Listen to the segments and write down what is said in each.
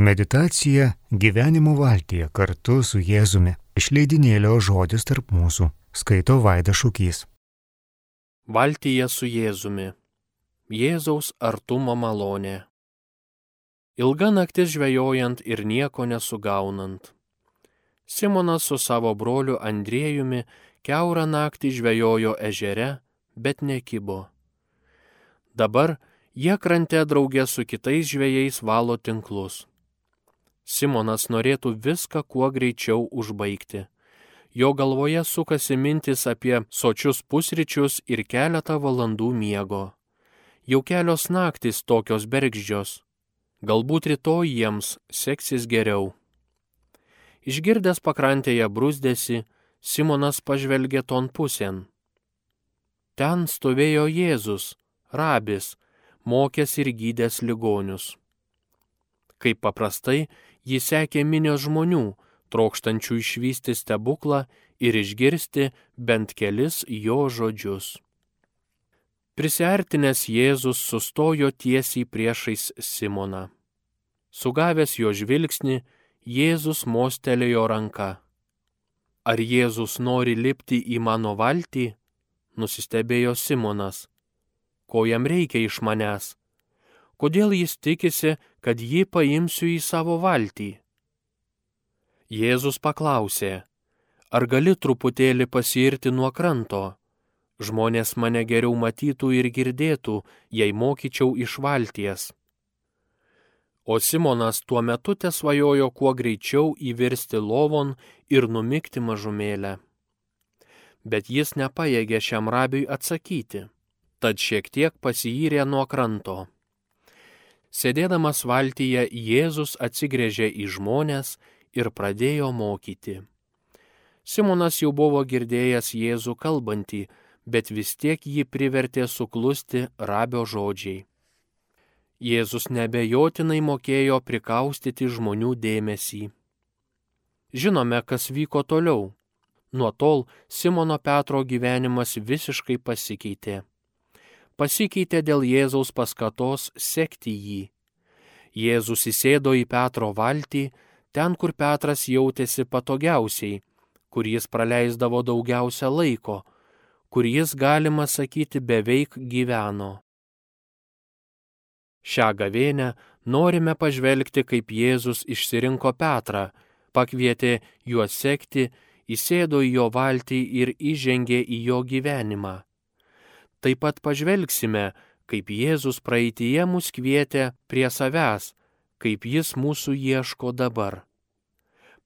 Meditacija gyvenimo valtyje kartu su Jėzumi. Išleidinėlio žodis tarp mūsų. Skaito Vaida Šūkys. Valtyje su Jėzumi. Jėzaus artumo malonė. Ilga naktis žvejojant ir nieko nesugaunant. Simonas su savo broliu Andriejumi keurą naktį žvejojo ežere, bet nekybo. Dabar jie krante draugė su kitais žvėjais valo tinklus. Simonas norėtų viską kuo greičiau užbaigti. Jo galvoje sukasi mintis apie sočius pusryčius ir keletą valandų miego. Jau kelios naktis tokios bergždžios. Galbūt rytoj jiems seksis geriau. Išgirdęs pakrantėje brūzdėsi, Simonas pažvelgė ton pusėn. Ten stovėjo Jėzus, rabis, mokęs ir gydęs ligonius. Kaip paprastai, jį sekė minios žmonių, trokštančių išvysti stebuklą ir išgirsti bent kelis jo žodžius. Prisartinęs Jėzus sustojo tiesiai priešais Simoną. Sugavęs jo žvilgsnį, Jėzus mostelėjo ranką. Ar Jėzus nori lipti į mano valtį? Nusistebėjo Simonas. Ko jam reikia iš manęs? Kodėl jis tikisi, kad jį paimsiu į savo valtį? Jėzus paklausė, ar gali truputėlį pasirti nuo kranto? Žmonės mane geriau matytų ir girdėtų, jei mokyčiau iš valties. O Simonas tuo metu tesvajojo kuo greičiau įvirsti lovon ir numikti mažumėlę. Bet jis nepajėgė šiam rabiui atsakyti, tad šiek tiek pasijyrė nuo kranto. Sėdėdamas valtyje Jėzus atsigrėžė į žmonės ir pradėjo mokyti. Simonas jau buvo girdėjęs Jėzų kalbantį, bet vis tiek jį privertė suklusti rabio žodžiai. Jėzus nebejotinai mokėjo prikaustyti žmonių dėmesį. Žinome, kas vyko toliau. Nuo tol Simono Petro gyvenimas visiškai pasikeitė. Pasikeitė dėl Jėzaus paskatos sekti jį. Jėzus įsėdo į Petro valtį, ten, kur Petras jautėsi patogiausiai, kur jis praleisdavo daugiausia laiko, kur jis, galima sakyti, beveik gyveno. Šią gavėnę norime pažvelgti, kaip Jėzus išsirinko Petrą, pakvietė juos sekti, įsėdo į jo valtį ir įžengė į jo gyvenimą. Taip pat pažvelgsime, kaip Jėzus praeitie mus kvietė prie savęs, kaip jis mūsų ieško dabar.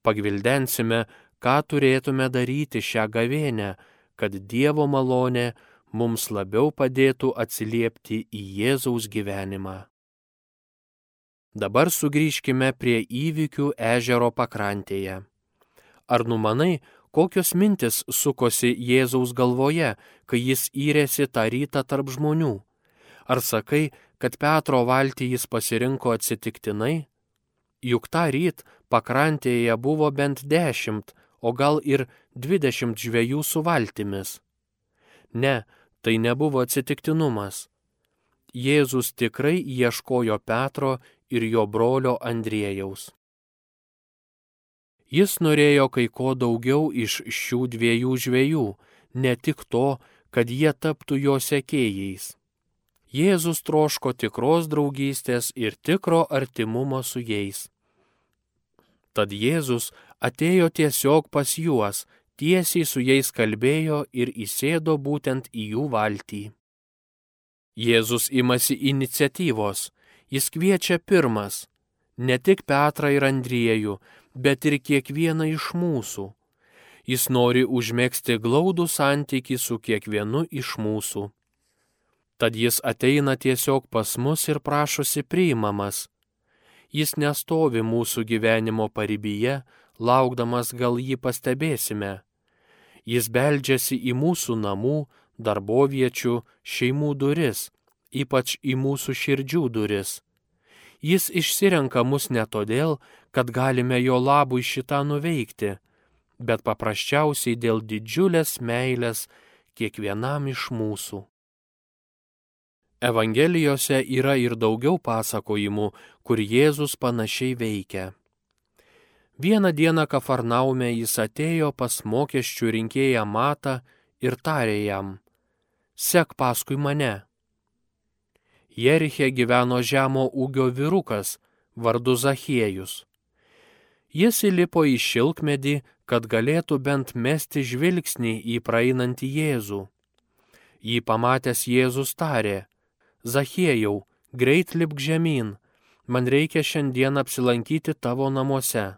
Pagvildensime, ką turėtume daryti šią gavėnę, kad Dievo malonė mums labiau padėtų atsiliepti į Jėzaus gyvenimą. Dabar sugrįžkime prie įvykių ežero pakrantėje. Ar numanai, kokios mintis sukosi Jėzaus galvoje, kai jis įrėsi tą rytą tarp žmonių? Ar sakai, kad Petro valtį jis pasirinko atsitiktinai? Juk tą ryt pakrantėje buvo bent dešimt, o gal ir dvidešimt žvėjų su valtimis. Ne, tai nebuvo atsitiktinumas. Jėzus tikrai ieškojo Petro ir jo brolio Andriejaus. Jis norėjo kai ko daugiau iš šių dviejų žvėjų, ne tik to, kad jie taptų jo sekėjais. Jėzus troško tikros draugystės ir tikro artimumo su jais. Tad Jėzus atėjo tiesiog pas juos, tiesiai su jais kalbėjo ir įsėdo būtent į jų valtį. Jėzus imasi iniciatyvos, Jis kviečia pirmas ne tik Petrą ir Andriejų, bet ir kiekvieną iš mūsų. Jis nori užmėgsti glaudų santyki su kiekvienu iš mūsų. Tad jis ateina tiesiog pas mus ir prašosi priimamas. Jis nestovi mūsų gyvenimo paribyje, laukdamas gal jį pastebėsime. Jis beldžiasi į mūsų namų, darboviečių, šeimų duris ypač į mūsų širdžių duris. Jis išsirenka mus ne todėl, kad galime jo labui šitą nuveikti, bet paprasčiausiai dėl didžiulės meilės kiekvienam iš mūsų. Evangelijose yra ir daugiau pasakojimų, kur Jėzus panašiai veikia. Vieną dieną Kafarnaume jis atėjo pas mokesčių rinkėją Matą ir tarė jam, sek paskui mane. Jeriche gyveno žemo ūgio vyrukas, vardu Zachiejus. Jis įlipo į šilkmedį, kad galėtų bent mesti žvilgsnį į praeinantį Jėzų. Jį pamatęs Jėzus tarė, Zachiejau, greit lipk žemyn, man reikia šiandien apsilankyti tavo namuose.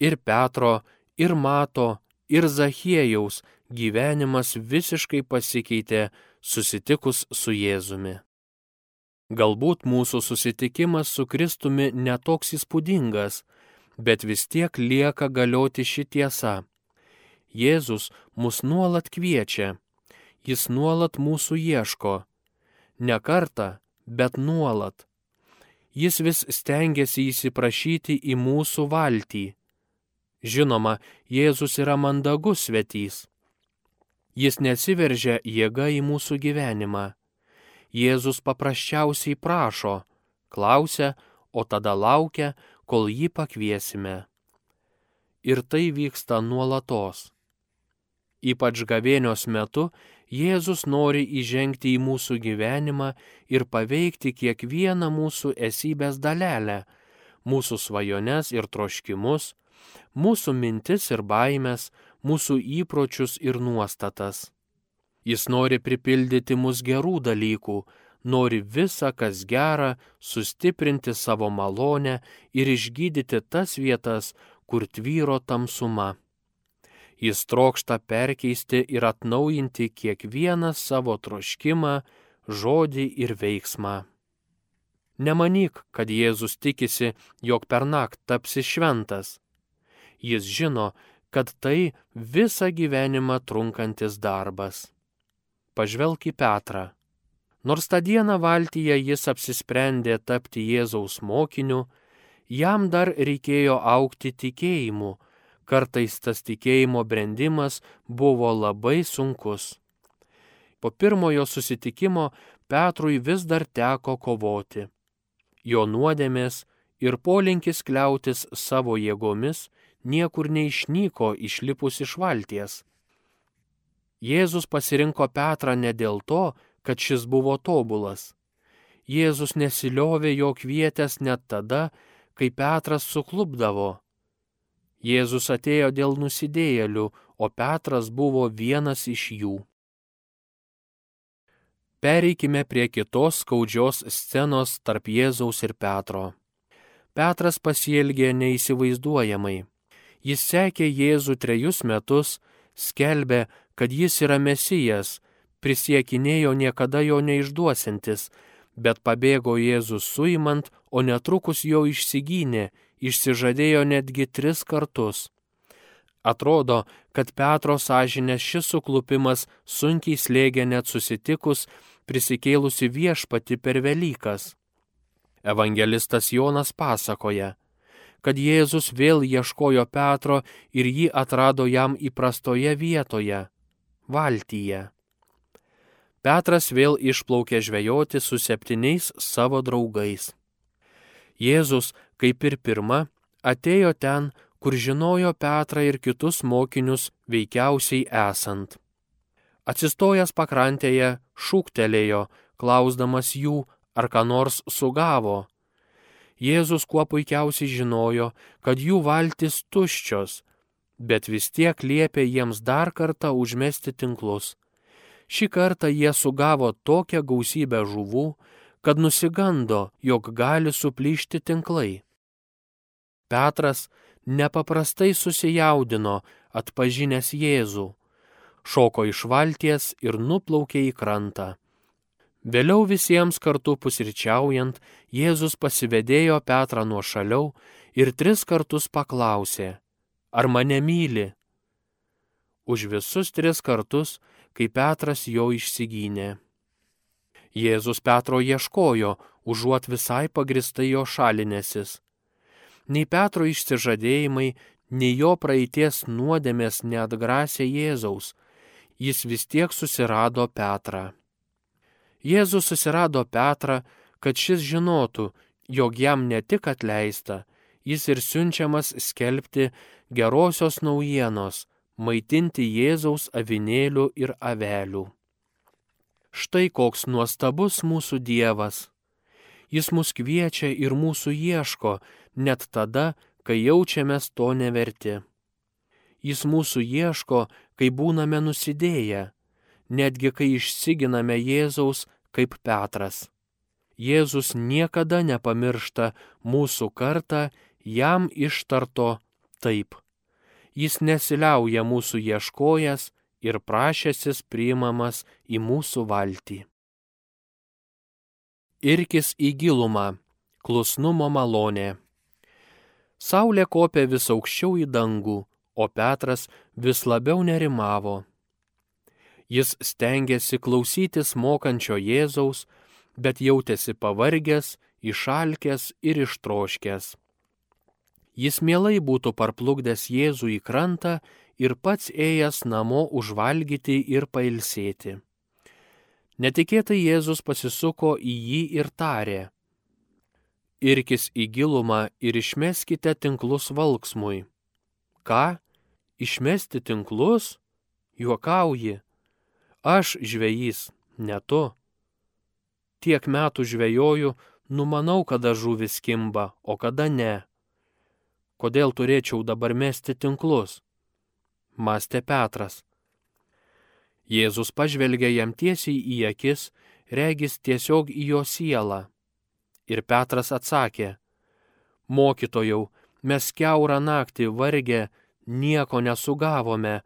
Ir Petro, ir Mato, ir Zachiejaus gyvenimas visiškai pasikeitė susitikus su Jėzumi. Galbūt mūsų susitikimas su Kristumi netoks įspūdingas, bet vis tiek lieka galioti ši tiesa. Jėzus mus nuolat kviečia, jis nuolat mūsų ieško. Ne kartą, bet nuolat. Jis vis stengiasi įsiprašyti į mūsų valtį. Žinoma, Jėzus yra mandagus svetys. Jis nesiveržia jėga į mūsų gyvenimą Jėzus paprasčiausiai prašo, klausia, o tada laukia, kol jį pakviesime. Ir tai vyksta nuolatos. Ypač gavėnios metu Jėzus nori įžengti į mūsų gyvenimą ir paveikti kiekvieną mūsų esybės dalelę, mūsų svajones ir troškimus, mūsų mintis ir baimės, mūsų įpročius ir nuostatas. Jis nori pripildyti mus gerų dalykų, nori visą, kas gera, sustiprinti savo malonę ir išgydyti tas vietas, kur tvyro tamsuma. Jis trokšta perkeisti ir atnaujinti kiekvieną savo troškimą, žodį ir veiksmą. Nemanyk, kad Jėzus tikisi, jog per naktį tapsi šventas. Jis žino, kad tai visą gyvenimą trunkantis darbas pažvelk į Petrą. Nors tą dieną valtyje jis apsisprendė tapti Jėzaus mokiniu, jam dar reikėjo aukti tikėjimu, kartais tas tikėjimo brendimas buvo labai sunkus. Po pirmojo susitikimo Petrui vis dar teko kovoti. Jo nuodėmės ir polinkis kliautis savo jėgomis niekur neišnyko išlipus iš valties. Jėzus pasirinko Petrą ne dėl to, kad šis buvo tobulas. Jėzus nesiliovė jo kvietęs net tada, kai Petras suklubdavo. Jėzus atėjo dėl nusidėjėlių, o Petras buvo vienas iš jų. Pereikime prie kitos skaudžios scenos tarp Jėzaus ir Petro. Petras pasielgė neįsivaizduojamai. Jis sekė Jėzų trejus metus, skelbė, kad jis yra mesijas, prisiekinėjo niekada jo neišduosintis, bet pabėgo Jėzus suimant, o netrukus jo išsigynė, išsižadėjo netgi tris kartus. Atrodo, kad Petro sąžinės šis suklupimas sunkiai slėgė net susitikus prisikėlusi viešpati per Velykas. Evangelistas Jonas pasakoja, kad Jėzus vėl ieškojo Petro ir jį atrado jam įprastoje vietoje valtyje. Petras vėl išplaukė žvejoti su septyniais savo draugais. Jėzus, kaip ir pirma, atėjo ten, kur žinojo Petrą ir kitus mokinius veikiausiai esant. Atsistojęs pakrantėje, šūktelėjo, klausdamas jų, ar ką nors sugavo. Jėzus kuo puikiausiai žinojo, kad jų valtis tuščios, bet vis tiek liepė jiems dar kartą užmesti tinklus. Šį kartą jie sugavo tokią gausybę žuvų, kad nusigando, jog gali suplyšti tinklai. Petras nepaprastai susijaudino, atpažinęs Jėzų, šoko iš valties ir nuplaukė į krantą. Vėliau visiems kartu pusryčiaujant, Jėzus pasivedėjo Petrą nuo šaliau ir tris kartus paklausė, ar mane myli? Už visus tris kartus, kai Petras jo išsigynė. Jėzus Petro ieškojo, užuot visai pagristai jo šalinėsis. Nei Petro išsižadėjimai, nei jo praeities nuodėmės neatgrasė Jėzaus, jis vis tiek susirado Petrą. Jėzus susirado Petrą, kad šis žinotų, jog jam ne tik atleista, jis ir siunčiamas skelbti gerosios naujienos, maitinti Jėzaus avinėlių ir avelių. Štai koks nuostabus mūsų Dievas. Jis mus kviečia ir mūsų ieško, net tada, kai jaučiamės to neverti. Jis mūsų ieško, kai būname nusidėję, netgi kai išsiginame Jėzaus kaip Petras. Jėzus niekada nepamiršta mūsų kartą jam ištarto taip. Jis nesiliauja mūsų ieškojas ir prašęsis priimamas į mūsų valtį. Irkis į gilumą - klusnumo malonė. Saulė kopė vis aukščiau į dangų, o Petras vis labiau nerimavo. Jis stengiasi klausytis mokančio Jėzaus, bet jautėsi pavargęs, išalkęs ir ištroškęs. Jis mielai būtų parplukdęs Jėzų į krantą ir pats ėjęs namo užvalgyti ir pailsėti. Netikėtai Jėzus pasisuko į jį ir tarė. Irkis į gilumą ir išmeskite tinklus valksmui. Ką? Išmesti tinklus? Juokauji. Aš žvejys, ne tu. Tiek metų žvejoju, numanau, kada žuvis kimba, o kada ne. Kodėl turėčiau dabar mesti tinklus? Mąstė Petras. Jėzus pažvelgė jam tiesiai į akis, regis tiesiog į jo sielą. Ir Petras atsakė, Mokytojau, mes keurą naktį vargę, nieko nesugavome,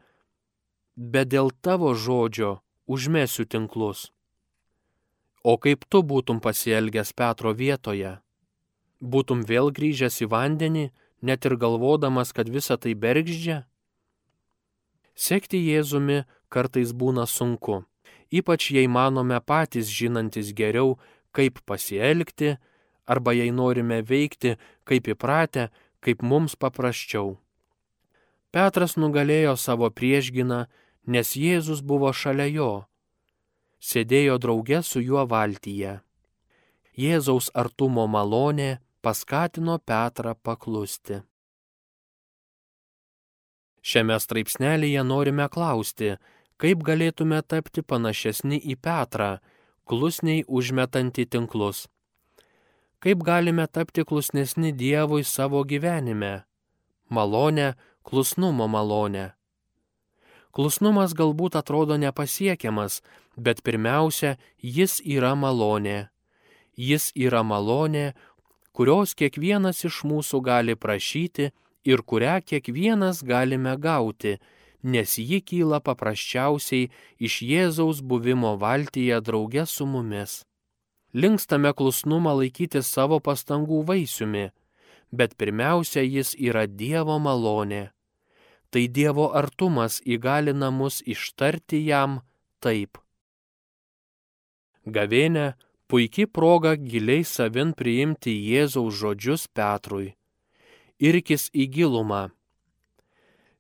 bet dėl tavo žodžio užmesiu tinklus. O kaip tu būtum pasielgęs Petro vietoje? Būtum vėl grįžęs į vandenį net ir galvodamas, kad visa tai bergždžia? Sekti Jėzumi kartais būna sunku, ypač jei manome patys žinantis geriau, kaip pasielgti, arba jei norime veikti, kaip įpratę, kaip mums paprasčiau. Petras nugalėjo savo priešginą, nes Jėzus buvo šalia jo. Sėdėjo drauge su juo valtyje. Jėzaus artumo malonė paskatino Petrą paklusti. Šiame straipsnelyje norime klausti, kaip galėtume tapti panašesni į Petrą, klusniai užmetantį tinklus. Kaip galime tapti klusnesni Dievui savo gyvenime? Malonę, klusnumo malonę. Klusnumas galbūt atrodo nepasiekiamas, bet pirmiausia, jis yra malonė. Jis yra malonė, kurios kiekvienas iš mūsų gali prašyti ir kurią kiekvienas galime gauti, nes ji kyla paprasčiausiai iš Jėzaus buvimo valtyje drauge su mumis. Linkstame klusnumą laikyti savo pastangų vaisiumi, bet pirmiausia jis yra Dievo malonė. Tai Dievo artumas įgalina mus ištarti jam taip. Gavėnė puikiai proga giliai savin priimti Jėzaus žodžius Petrui. Irkis į gilumą.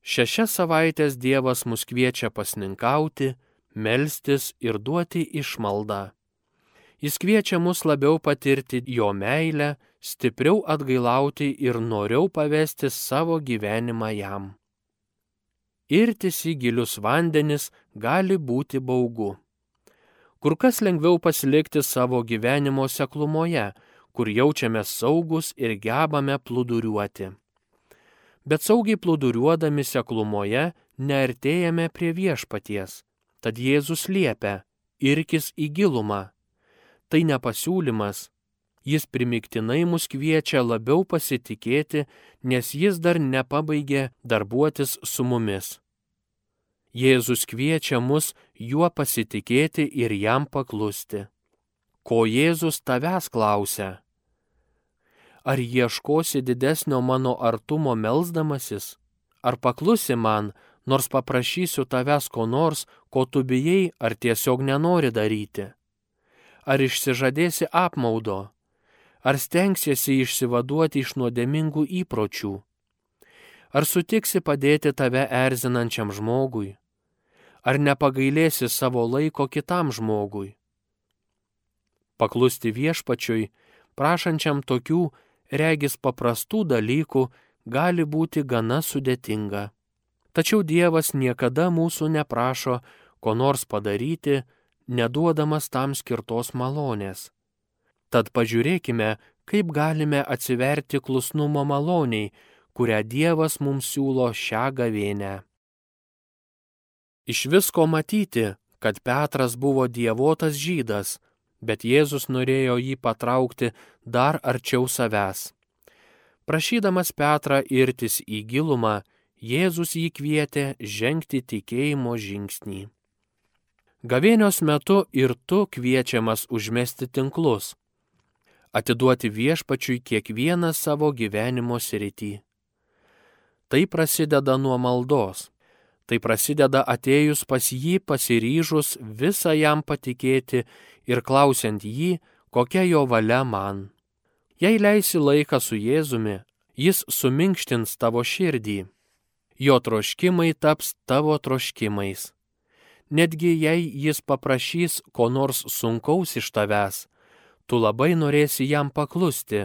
Šešias savaitės Dievas mus kviečia pasninkauti, melstis ir duoti išmaldą. Jis kviečia mus labiau patirti jo meilę, stipriau atgailauti ir noriau pavesti savo gyvenimą jam. Irtis į gilius vandenis gali būti baugu kur kas lengviau pasilikti savo gyvenimo seklumoje, kur jaučiame saugus ir gebame plūduriuoti. Bet saugiai plūduriuodami seklumoje neartėjame prie viešpaties, tad Jėzus liepia - irkis į gilumą. Tai nepasiūlymas, jis primiktinai mus kviečia labiau pasitikėti, nes jis dar nepabaigė darbuotis su mumis. Jėzus kviečia mus juo pasitikėti ir jam paklusti. Ko Jėzus tavęs klausia? Ar ieškosi didesnio mano artumo melzdamasis? Ar paklusi man, nors paprašysiu tavęs ko nors, ko tu bijai ar tiesiog nenori daryti? Ar išsižadėsi apmaudo? Ar stengsiesi išsivaduoti iš nuodėmingų įpročių? Ar sutiksi padėti tave erzinančiam žmogui? Ar nepagailėsi savo laiko kitam žmogui. Paklusti viešpačiui, prašančiam tokių, regis paprastų dalykų, gali būti gana sudėtinga. Tačiau Dievas niekada mūsų neprašo ko nors padaryti, neduodamas tam skirtos malonės. Tad pažiūrėkime, kaip galime atsiverti klusnumo maloniai, kurią Dievas mums siūlo šią gavėnę. Iš visko matyti, kad Petras buvo dievotas žydas, bet Jėzus norėjo jį patraukti dar arčiau savęs. Prašydamas Petrą irtis į gilumą, Jėzus jį kvietė žengti tikėjimo žingsnį. Gavėnios metu ir tu kviečiamas užmesti tinklus, atiduoti viešpačiui kiekvieną savo gyvenimo sritį. Tai prasideda nuo maldos. Tai prasideda atėjus pas jį pasiryžus visą jam patikėti ir klausiant jį, kokia jo valia man. Jei leisi laiką su Jėzumi, jis suminkštins tavo širdį. Jo troškimai taps tavo troškimais. Netgi jei jis paprašys ko nors sunkaus iš tavęs, tu labai norėsi jam paklusti,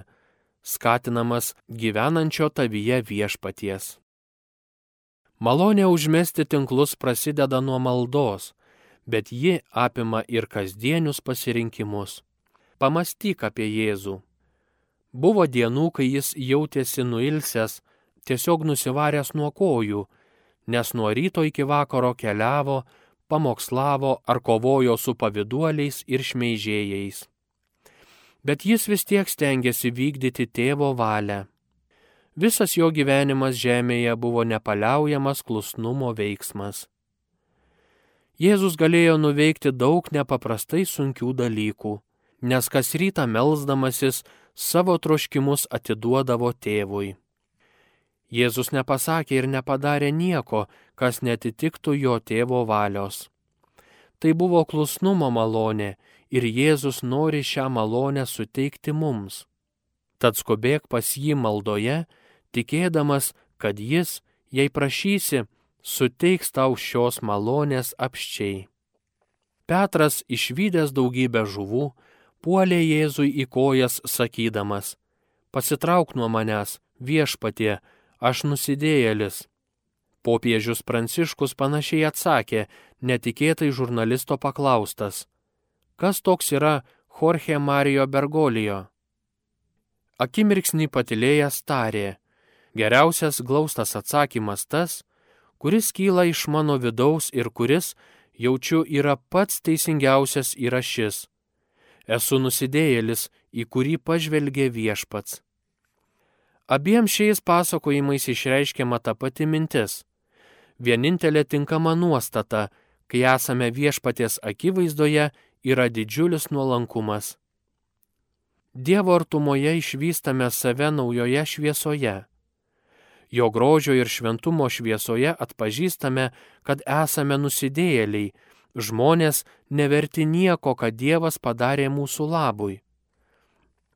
skatinamas gyvenančio tavyje viešpaties. Malonė užmesti tinklus prasideda nuo maldos, bet ji apima ir kasdienius pasirinkimus. Pamastyk apie Jėzų. Buvo dienų, kai jis jautėsi nuilsęs, tiesiog nusivaręs nuo kojų, nes nuo ryto iki vakaro keliavo, pamokslavo ar kovojo su paviduoliais ir šmeižėjais. Bet jis vis tiek stengiasi vykdyti tėvo valią. Visas jo gyvenimas žemėje buvo nepaliaujamas klusnumo veiksmas. Jėzus galėjo nuveikti daug nepaprastai sunkių dalykų, nes kas rytą melzdamasis savo troškimus atiduodavo tėvui. Jėzus nepasakė ir nepadarė nieko, kas netitiktų jo tėvo valios. Tai buvo klusnumo malonė ir Jėzus nori šią malonę suteikti mums. Tad skubėk pas jį maldoje, tikėdamas, kad jis, jei prašysi, suteiks tau šios malonės apščiai. Petras išvykęs daugybę žuvų, puolė Jėzui į kojas sakydamas, pasitrauk nuo manęs, viešpatie, aš nusidėjėlis. Popiežius Pranciškus panašiai atsakė, netikėtai žurnalisto paklaustas, kas toks yra Jorge Mario Bergolijo. Akimirksnį patilėjęs tarė, geriausias glaustas atsakymas tas, kuris kyla iš mano vidaus ir kuris, jaučiu, yra pats teisingiausias yra šis esu nusidėjėlis, į kurį pažvelgė viešpats. Abiem šiais pasakojimais išreiškiama ta pati mintis. Vienintelė tinkama nuostata, kai esame viešpaties akivaizdoje, yra didžiulis nuolankumas. Dievo artumoje išvystame save naujoje šviesoje. Jo grožio ir šventumo šviesoje atpažįstame, kad esame nusidėjėliai, žmonės neverti nieko, kad Dievas padarė mūsų labui.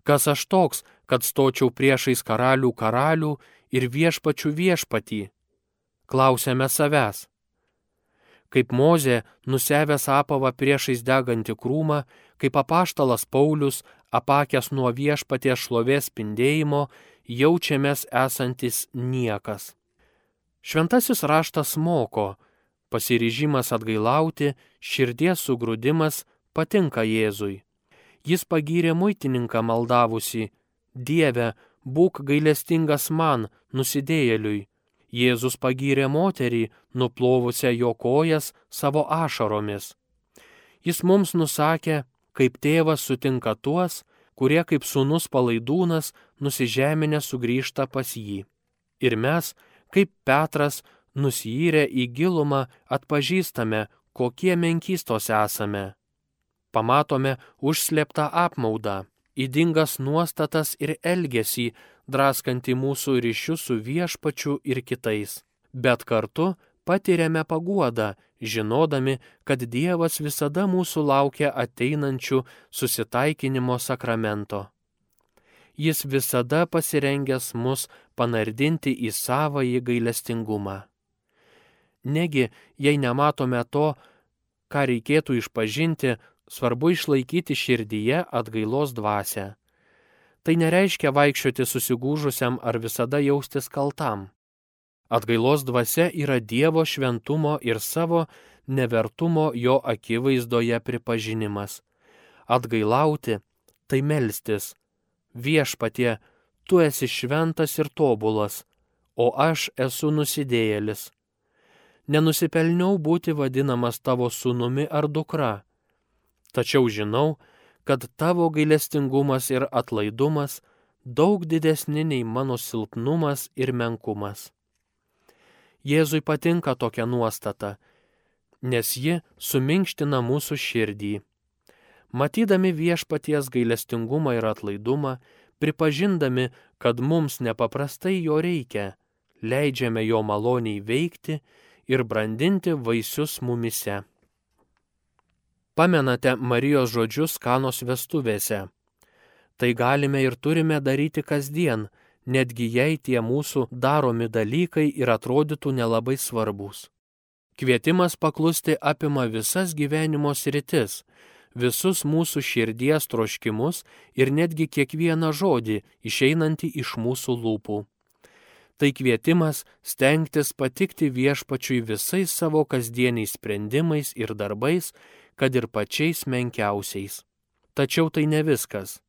Kas aš toks, kad stočiau priešais karalių karalių ir viešpačių viešpatį? Klausėme savęs. Kaip Mozė, nusevęs apavą priešais degantį krūmą, kaip apaštalas Paulius, apakęs nuo viešpaties šlovės spindėjimo, jaučiamės esantis niekas. Šventasis raštas moko, Pasiryžimas atgailauti, širdies sugrūdimas patinka Jėzui. Jis pagyrė muitininką maldavusi, Dieve, būk gailestingas man, nusidėjėliui. Jėzus pagyrė moterį, nuplovusią jo kojas savo ašaromis. Jis mums nusakė, kaip tėvas sutinka tuos, kurie kaip sunus palaidūnas nusižeminę sugrįžta pas jį. Ir mes, kaip Petras, nusijyrę į gilumą atpažįstame, kokie menkystos esame. Pamatome užsleptą apmaudą, įdingas nuostatas ir elgesį, draskantį mūsų ryšius su viešpačiu ir kitais. Bet kartu patiriame paguodą, žinodami, kad Dievas visada mūsų laukia ateinančių susitaikinimo sakramento. Jis visada pasirengęs mus panardinti į savąjį gailestingumą. Negi, jei nematome to, ką reikėtų išpažinti, svarbu išlaikyti širdyje atgailos dvasę. Tai nereiškia vaikščioti susigūžusiam ar visada jaustis kaltam. Atgailos dvasia yra Dievo šventumo ir savo nevertumo jo akivaizdoje pripažinimas. Atgailauti - tai melstis. Viešpatie, tu esi šventas ir tobulas, o aš esu nusidėjėlis. Nenusipelniau būti vadinamas tavo sūnumi ar dukra, tačiau žinau, kad tavo gailestingumas ir atlaidumas daug didesni nei mano silpnumas ir menkumas. Jėzui patinka tokia nuostata, nes ji suminkština mūsų širdį. Matydami viešpaties gailestingumą ir atlaidumą, pripažindami, kad mums nepaprastai jo reikia, leidžiame jo maloniai veikti ir brandinti vaisius mumise. Pamenate Marijos žodžius kanos vestuvėse. Tai galime ir turime daryti kasdien, netgi jei tie mūsų daromi dalykai ir atrodytų nelabai svarbus. Kvietimas paklusti apima visas gyvenimo sritis, visus mūsų širdies troškimus ir netgi kiekvieną žodį išeinantį iš mūsų lūpų. Tai kvietimas stengtis patikti viešpačiui visais savo kasdieniais sprendimais ir darbais, kad ir pačiais menkiausiais. Tačiau tai ne viskas.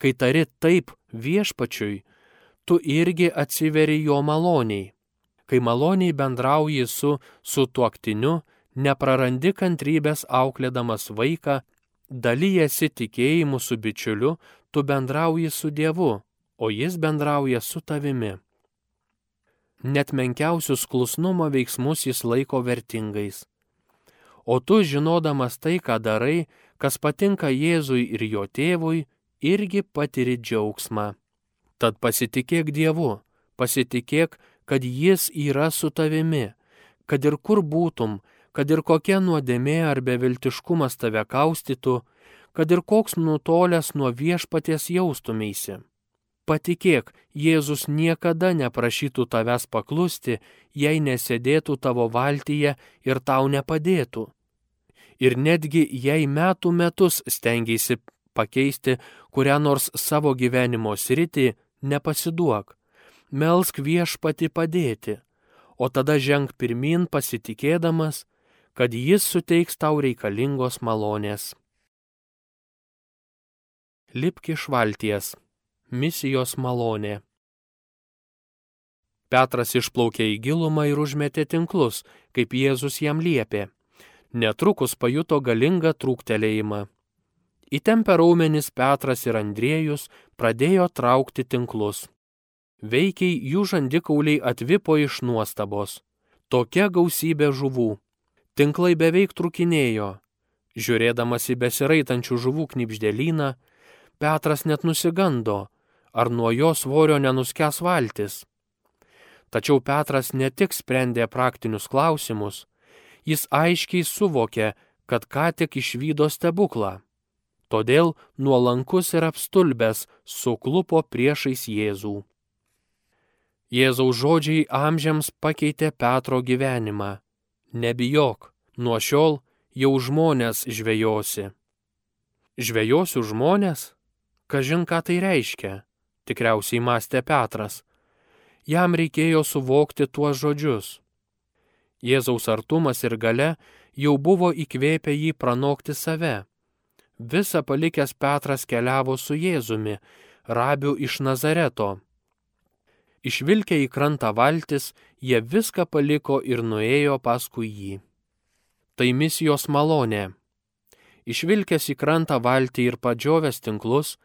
Kai tari taip viešpačiui, tu irgi atsiveri jo maloniai. Kai maloniai bendrauji su sutuoktiniu, neprarandi kantrybės auklėdamas vaiką, dalyjasi tikėjimu su bičiuliu, tu bendrauji su Dievu, o jis bendrauja su tavimi. Net menkiausius klusnumo veiksmus jis laiko vertingais. O tu, žinodamas tai, ką darai, kas patinka Jėzui ir jo tėvui, irgi patiri džiaugsmą. Tad pasitikėk Dievu, pasitikėk, kad Jis yra su tavimi, kad ir kur būtum, kad ir kokia nuodėmė ar beviltiškumas tave kaustytų, kad ir koks nutolęs nuo viešpaties jaustumėsi. Patikėk, Jėzus niekada neprašytų tavęs paklusti, jei nesėdėtų tavo valtyje ir tau nepadėtų. Ir netgi jei metų metus stengiasi pakeisti kurią nors savo gyvenimo sritį, nepasiduok. Melsk viešpati padėti, o tada ženk pirmin pasitikėdamas, kad jis suteiks tau reikalingos malonės. Lipk iš valties. Misijos malonė. Petras išplaukė į gilumą ir užmetė tinklus, kaip Jėzus jam liepė. Netrukus pajuto galingą trūktelėjimą. Įtempę raumenis Petras ir Andriejus pradėjo traukti tinklus. Veikiai jų žandikauliai atvipo iš nuostabos. Tokia gausybė žuvų. Tinklai beveik trukinėjo. Žiūrėdamas į besiraitančių žuvų knipždėlyną, Petras net nusigando, ar nuo jo svorio nenuskęs valtis. Tačiau Petras ne tik sprendė praktinius klausimus, jis aiškiai suvokė, kad ką tik išvydo stebuklą. Todėl nuolankus ir apstulbęs suklupo priešais Jėzų. Jėzaus žodžiai amžiams pakeitė Petro gyvenimą nebijok, nuo šiol jau žmonės žvejosi. Žvejosiu žmonės? Kažin ką tai reiškia, tikriausiai mąstė Petras. Jam reikėjo suvokti tuos žodžius. Jėzaus artumas ir gale jau buvo įkvėpę jį pranokti save. Visa palikęs Petras keliavo su Jėzumi, rabiu iš Nazareto. Išvilkę į krantą valtis, jie viską paliko ir nuėjo paskui jį. Tai misijos malonė. Išvilkęs į krantą valtį ir padžiovęs tinklus,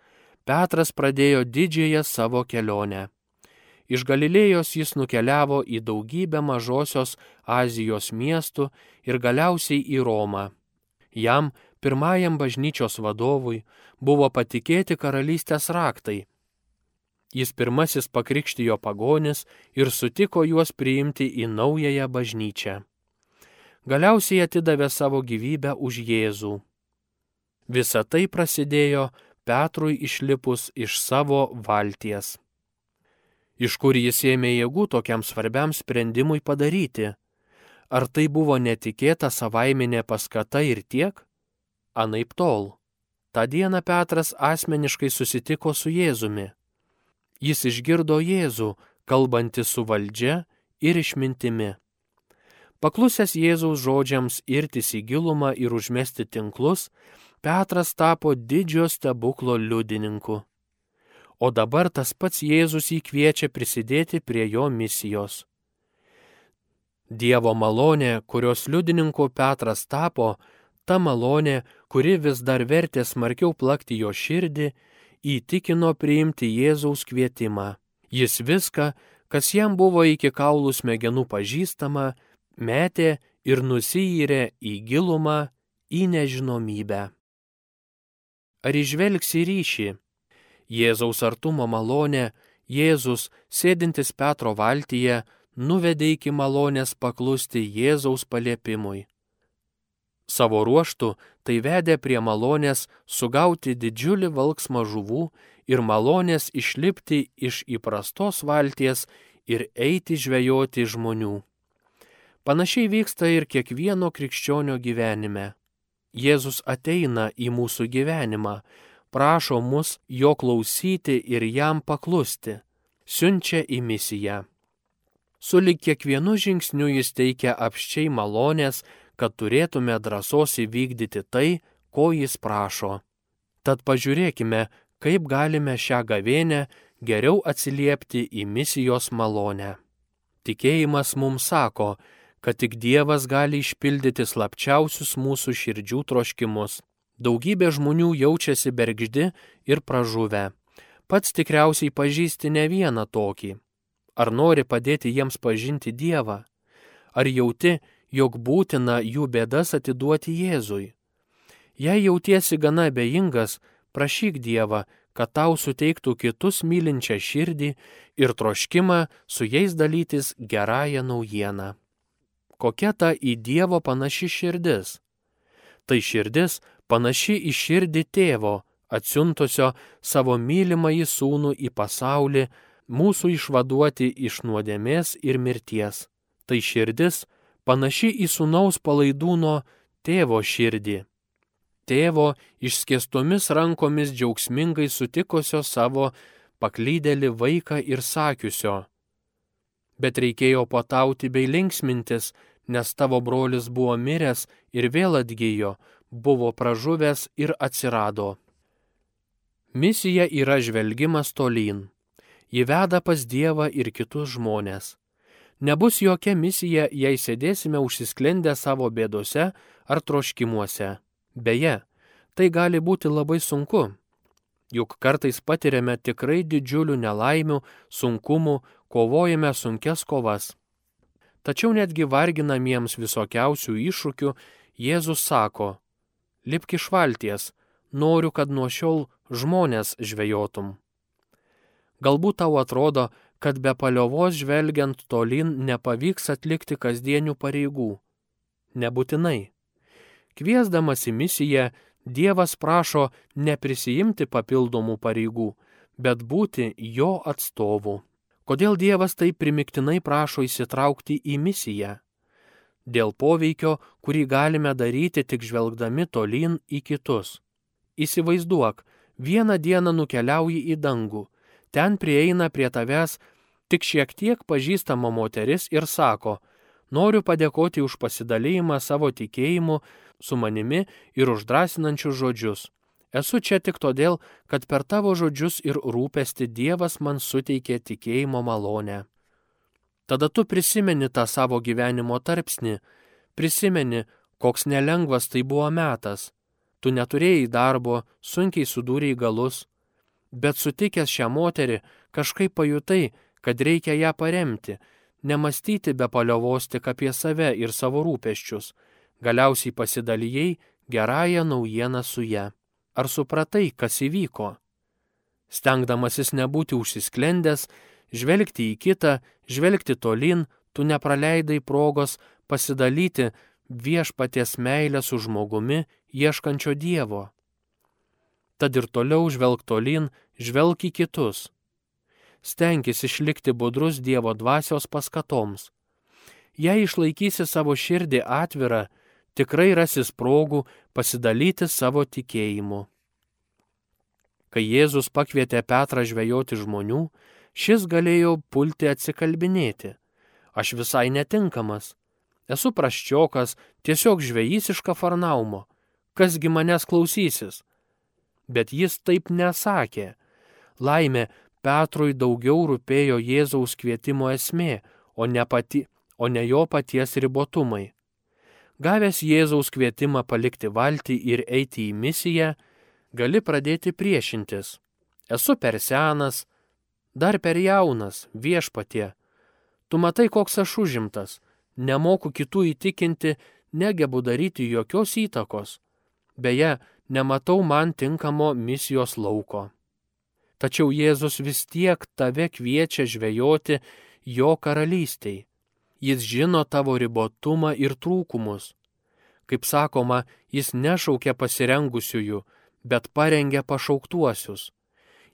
Petras pradėjo didžiąją savo kelionę. Iš Galilėjos jis nukeliavo į daugybę mažosios Azijos miestų ir galiausiai į Romą. Jam, pirmajam bažnyčios vadovui, buvo patikėti karalystės raktai Jis pirmasis pakrikštijo pagonis ir sutiko juos priimti į naująją bažnyčią. Galiausiai atidavė savo gyvybę už Jėzų. Visa tai prasidėjo Petrui išlipus iš savo valties. Iš kur jis ėmė jėgų tokiam svarbiam sprendimui padaryti? Ar tai buvo netikėta savaiminė paskata ir tiek? Anaip tol. Ta diena Petras asmeniškai susitiko su Jėzumi. Jis išgirdo Jėzų, kalbantį su valdžia ir išmintimi. Paklusęs Jėzaus žodžiams irtis į gilumą ir užmesti tinklus, Petras tapo didžio stebuklo liudininku. O dabar tas pats Jėzus jį kviečia prisidėti prie jo misijos. Dievo malonė, kurios liudininku Petras tapo, ta malonė, kuri vis dar vertė smarkiau plakti jo širdį, įtikino priimti Jėzaus kvietimą. Jis viską, kas jam buvo iki kaulų smegenų pažįstama, metė ir nusijyrė į gilumą, į nežinomybę. Ar išvelgsi ryšį? Jėzaus artumo malonė, Jėzus, sėdintis Petro valtyje, nuvedė iki malonės paklusti Jėzaus paliepimui. Savo ruoštų tai vedė prie malonės sugauti didžiulį valksmą žuvų ir malonės išlipti iš įprastos valties ir eiti žvejoti žmonių. Panašiai vyksta ir kiekvieno krikščionio gyvenime. Jėzus ateina į mūsų gyvenimą, prašo mus jo klausyti ir jam paklusti, siunčia į misiją. Sulik kiekvienu žingsniu jis teikia apščiai malonės, kad turėtume drąsos įvykdyti tai, ko jis prašo. Tad pažiūrėkime, kaip galime šią gavėnę geriau atsiliepti į misijos malonę. Tikėjimas mums sako, kad tik Dievas gali išpildyti slapčiausius mūsų širdžių troškimus. Daugybė žmonių jaučiasi bergždi ir pražuvę. Pats tikriausiai pažįsti ne vieną tokį. Ar nori padėti jiems pažinti Dievą? Ar jauti, jog būtina jų bėdas atiduoti Jėzui? Jei jautiesi gana abejingas, prašyk Dievą, kad tau suteiktų kitus mylinčią širdį ir troškimą su jais dalytis gerąją naujieną. Kokia ta į Dievo panaši širdis? Tai širdis panaši į širdį tėvo, atsiuntusio savo mylimą į sūnų į pasaulį, mūsų išvaduoti iš nuodėmės ir mirties. Tai širdis panaši į sunaus palaidūno tėvo širdį. Tėvo išskėstomis rankomis džiaugsmingai sutikusio savo paklydėlį vaiką ir sakiusio. Bet reikėjo patauti bei linksmintis, nes tavo brolis buvo miręs ir vėl atgyjo, buvo pražuvęs ir atsirado. Misija yra žvelgimas tolyn ji veda pas Dievą ir kitus žmonės. Nebus jokia misija, jei sėdėsime užsisklendę savo bėdose ar troškimuose. Beje, tai gali būti labai sunku. Juk kartais patiriame tikrai didžiulių nelaimių, sunkumų, kovojame sunkes kovas. Tačiau netgi varginamiems visokiausių iššūkių Jėzus sako, lipk iš valties, noriu, kad nuo šiol žmonės žvejotum. Galbūt tau atrodo, kad be paliovos žvelgiant tolin nepavyks atlikti kasdienių pareigų. Nebūtinai. Kviesdamas į misiją, Dievas prašo neprisijimti papildomų pareigų, bet būti jo atstovu. Kodėl Dievas taip primiktinai prašo įsitraukti į misiją? Dėl poveikio, kurį galime daryti tik žvelgdami tolin į kitus. Įsivaizduok, vieną dieną nukeliauji į dangų ten prieina prie tavęs tik šiek tiek pažįstama moteris ir sako, noriu padėkoti už pasidalymą savo tikėjimu su manimi ir uždrasinančius žodžius. Esu čia tik todėl, kad per tavo žodžius ir rūpesti Dievas man suteikė tikėjimo malonę. Tada tu prisimeni tą savo gyvenimo tarpsnį, prisimeni, koks nelengvas tai buvo metas. Tu neturėjai darbo, sunkiai sudūrėjai galus, bet sutikęs šią moterį kažkaip pajutai, kad reikia ją paremti, nemastyti be paliovos tik apie save ir savo rūpeščius, galiausiai pasidalijai gerąją naujieną su ją. Ar supratai, kas įvyko? Stengdamasis nebūti užsisklendęs, žvelgti į kitą, žvelgti tolin, tu nepraleidai progos pasidalyti viešpaties meilę su žmogumi, ieškančio Dievo tad ir toliau žvelg tolin, žvelg į kitus. Stenkis išlikti budrus Dievo dvasios paskatoms. Jei išlaikysi savo širdį atvirą, tikrai rasis progų pasidalyti savo tikėjimu. Kai Jėzus pakvietė Petrą žvejoti žmonių, šis galėjo pulti atsikalbinėti. Aš visai netinkamas. Esu praščiokas, tiesiog žvejys iš Kafarnaumo. Kasgi manęs klausysis? Bet jis taip nesakė. Laimė, Petrui daugiau rūpėjo Jėzaus kvietimo esmė, o ne, pati, o ne jo paties ribotumai. Gavęs Jėzaus kvietimą palikti valtį ir eiti į misiją, gali pradėti priešintis. Esu per senas, dar per jaunas, viešpatie. Tu matai, koks aš užimtas, nemoku kitų įtikinti, negebu daryti jokios įtakos. Beje, nematau man tinkamo misijos lauko. Tačiau Jėzus vis tiek tave kviečia žvejoti jo karalystiai. Jis žino tavo ribotumą ir trūkumus. Kaip sakoma, jis nešaukia pasirengusiųjų, bet parengia pašauktuosius.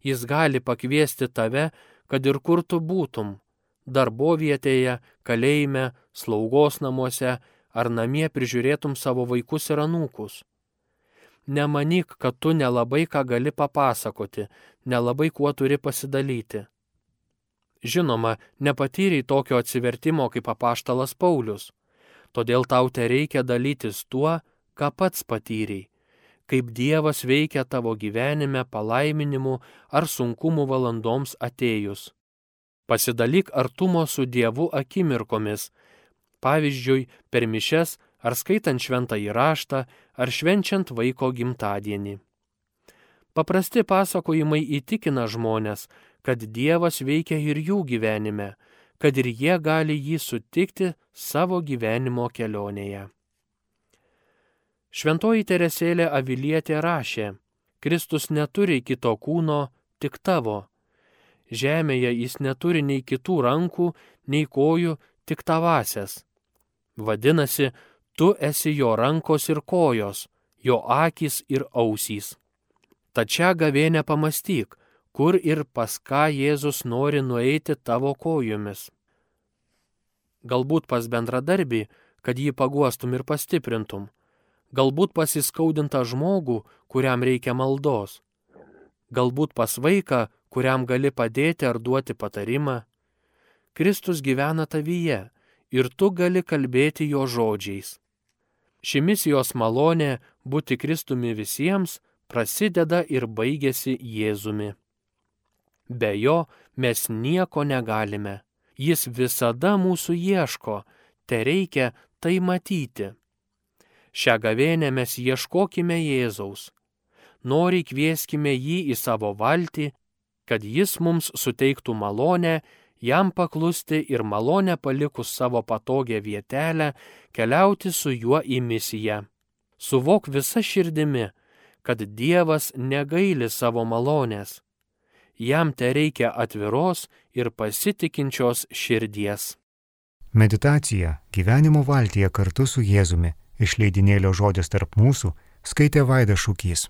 Jis gali pakviesti tave, kad ir kur tu būtum - darbovietėje, kalėjime, slaugos namuose ar namie prižiūrėtum savo vaikus ir anūkus. Nemanyk, kad tu nelabai ką gali papasakoti, nelabai kuo turi pasidalyti. Žinoma, nepatyriai tokio atsivertimo kaip apaštalas Paulius, todėl tau te reikia dalytis tuo, ką pats patyriai kaip Dievas veikia tavo gyvenime palaiminimu ar sunkumų valandoms atėjus. Pasidalyk artumo su Dievu akimirkomis, pavyzdžiui, per mišes ar skaitant šventą įraštą ar švenčiant vaiko gimtadienį. Paprasti pasakojimai įtikina žmonės, kad Dievas veikia ir jų gyvenime, kad ir jie gali jį sutikti savo gyvenimo kelionėje. Šventoji Teresėlė Avilietė rašė, Kristus neturi kito kūno, tik tavo. Žemėje jis neturi nei kitų rankų, nei kojų, tik tavasias. Vadinasi, tu esi jo rankos ir kojos, jo akis ir ausys. Tačiau gavėnę pamastyk, kur ir pas ką Jėzus nori nueiti tavo kojomis. Galbūt pas bendradarbį, kad jį paguostum ir pastiprintum galbūt pasiskaudintą žmogų, kuriam reikia maldos, galbūt pas vaiką, kuriam gali padėti ar duoti patarimą. Kristus gyvena tavyje ir tu gali kalbėti jo žodžiais. Ši misijos malonė būti Kristumi visiems prasideda ir baigėsi Jėzumi. Be jo mes nieko negalime. Jis visada mūsų ieško, te reikia tai matyti. Šią gavėnę mes ieškokime Jėzaus. Nori kvieskime jį į savo valtį, kad jis mums suteiktų malonę, jam paklusti ir malonę palikus savo patogią vietelę, keliauti su juo į misiją. Suvok visa širdimi, kad Dievas negaili savo malonės. Jam te reikia atviros ir pasitikinčios širdies. Meditacija gyvenimo valtyje kartu su Jėzumi Iš leidinėlio žodis tarp mūsų skaitė Vaida Šūkys.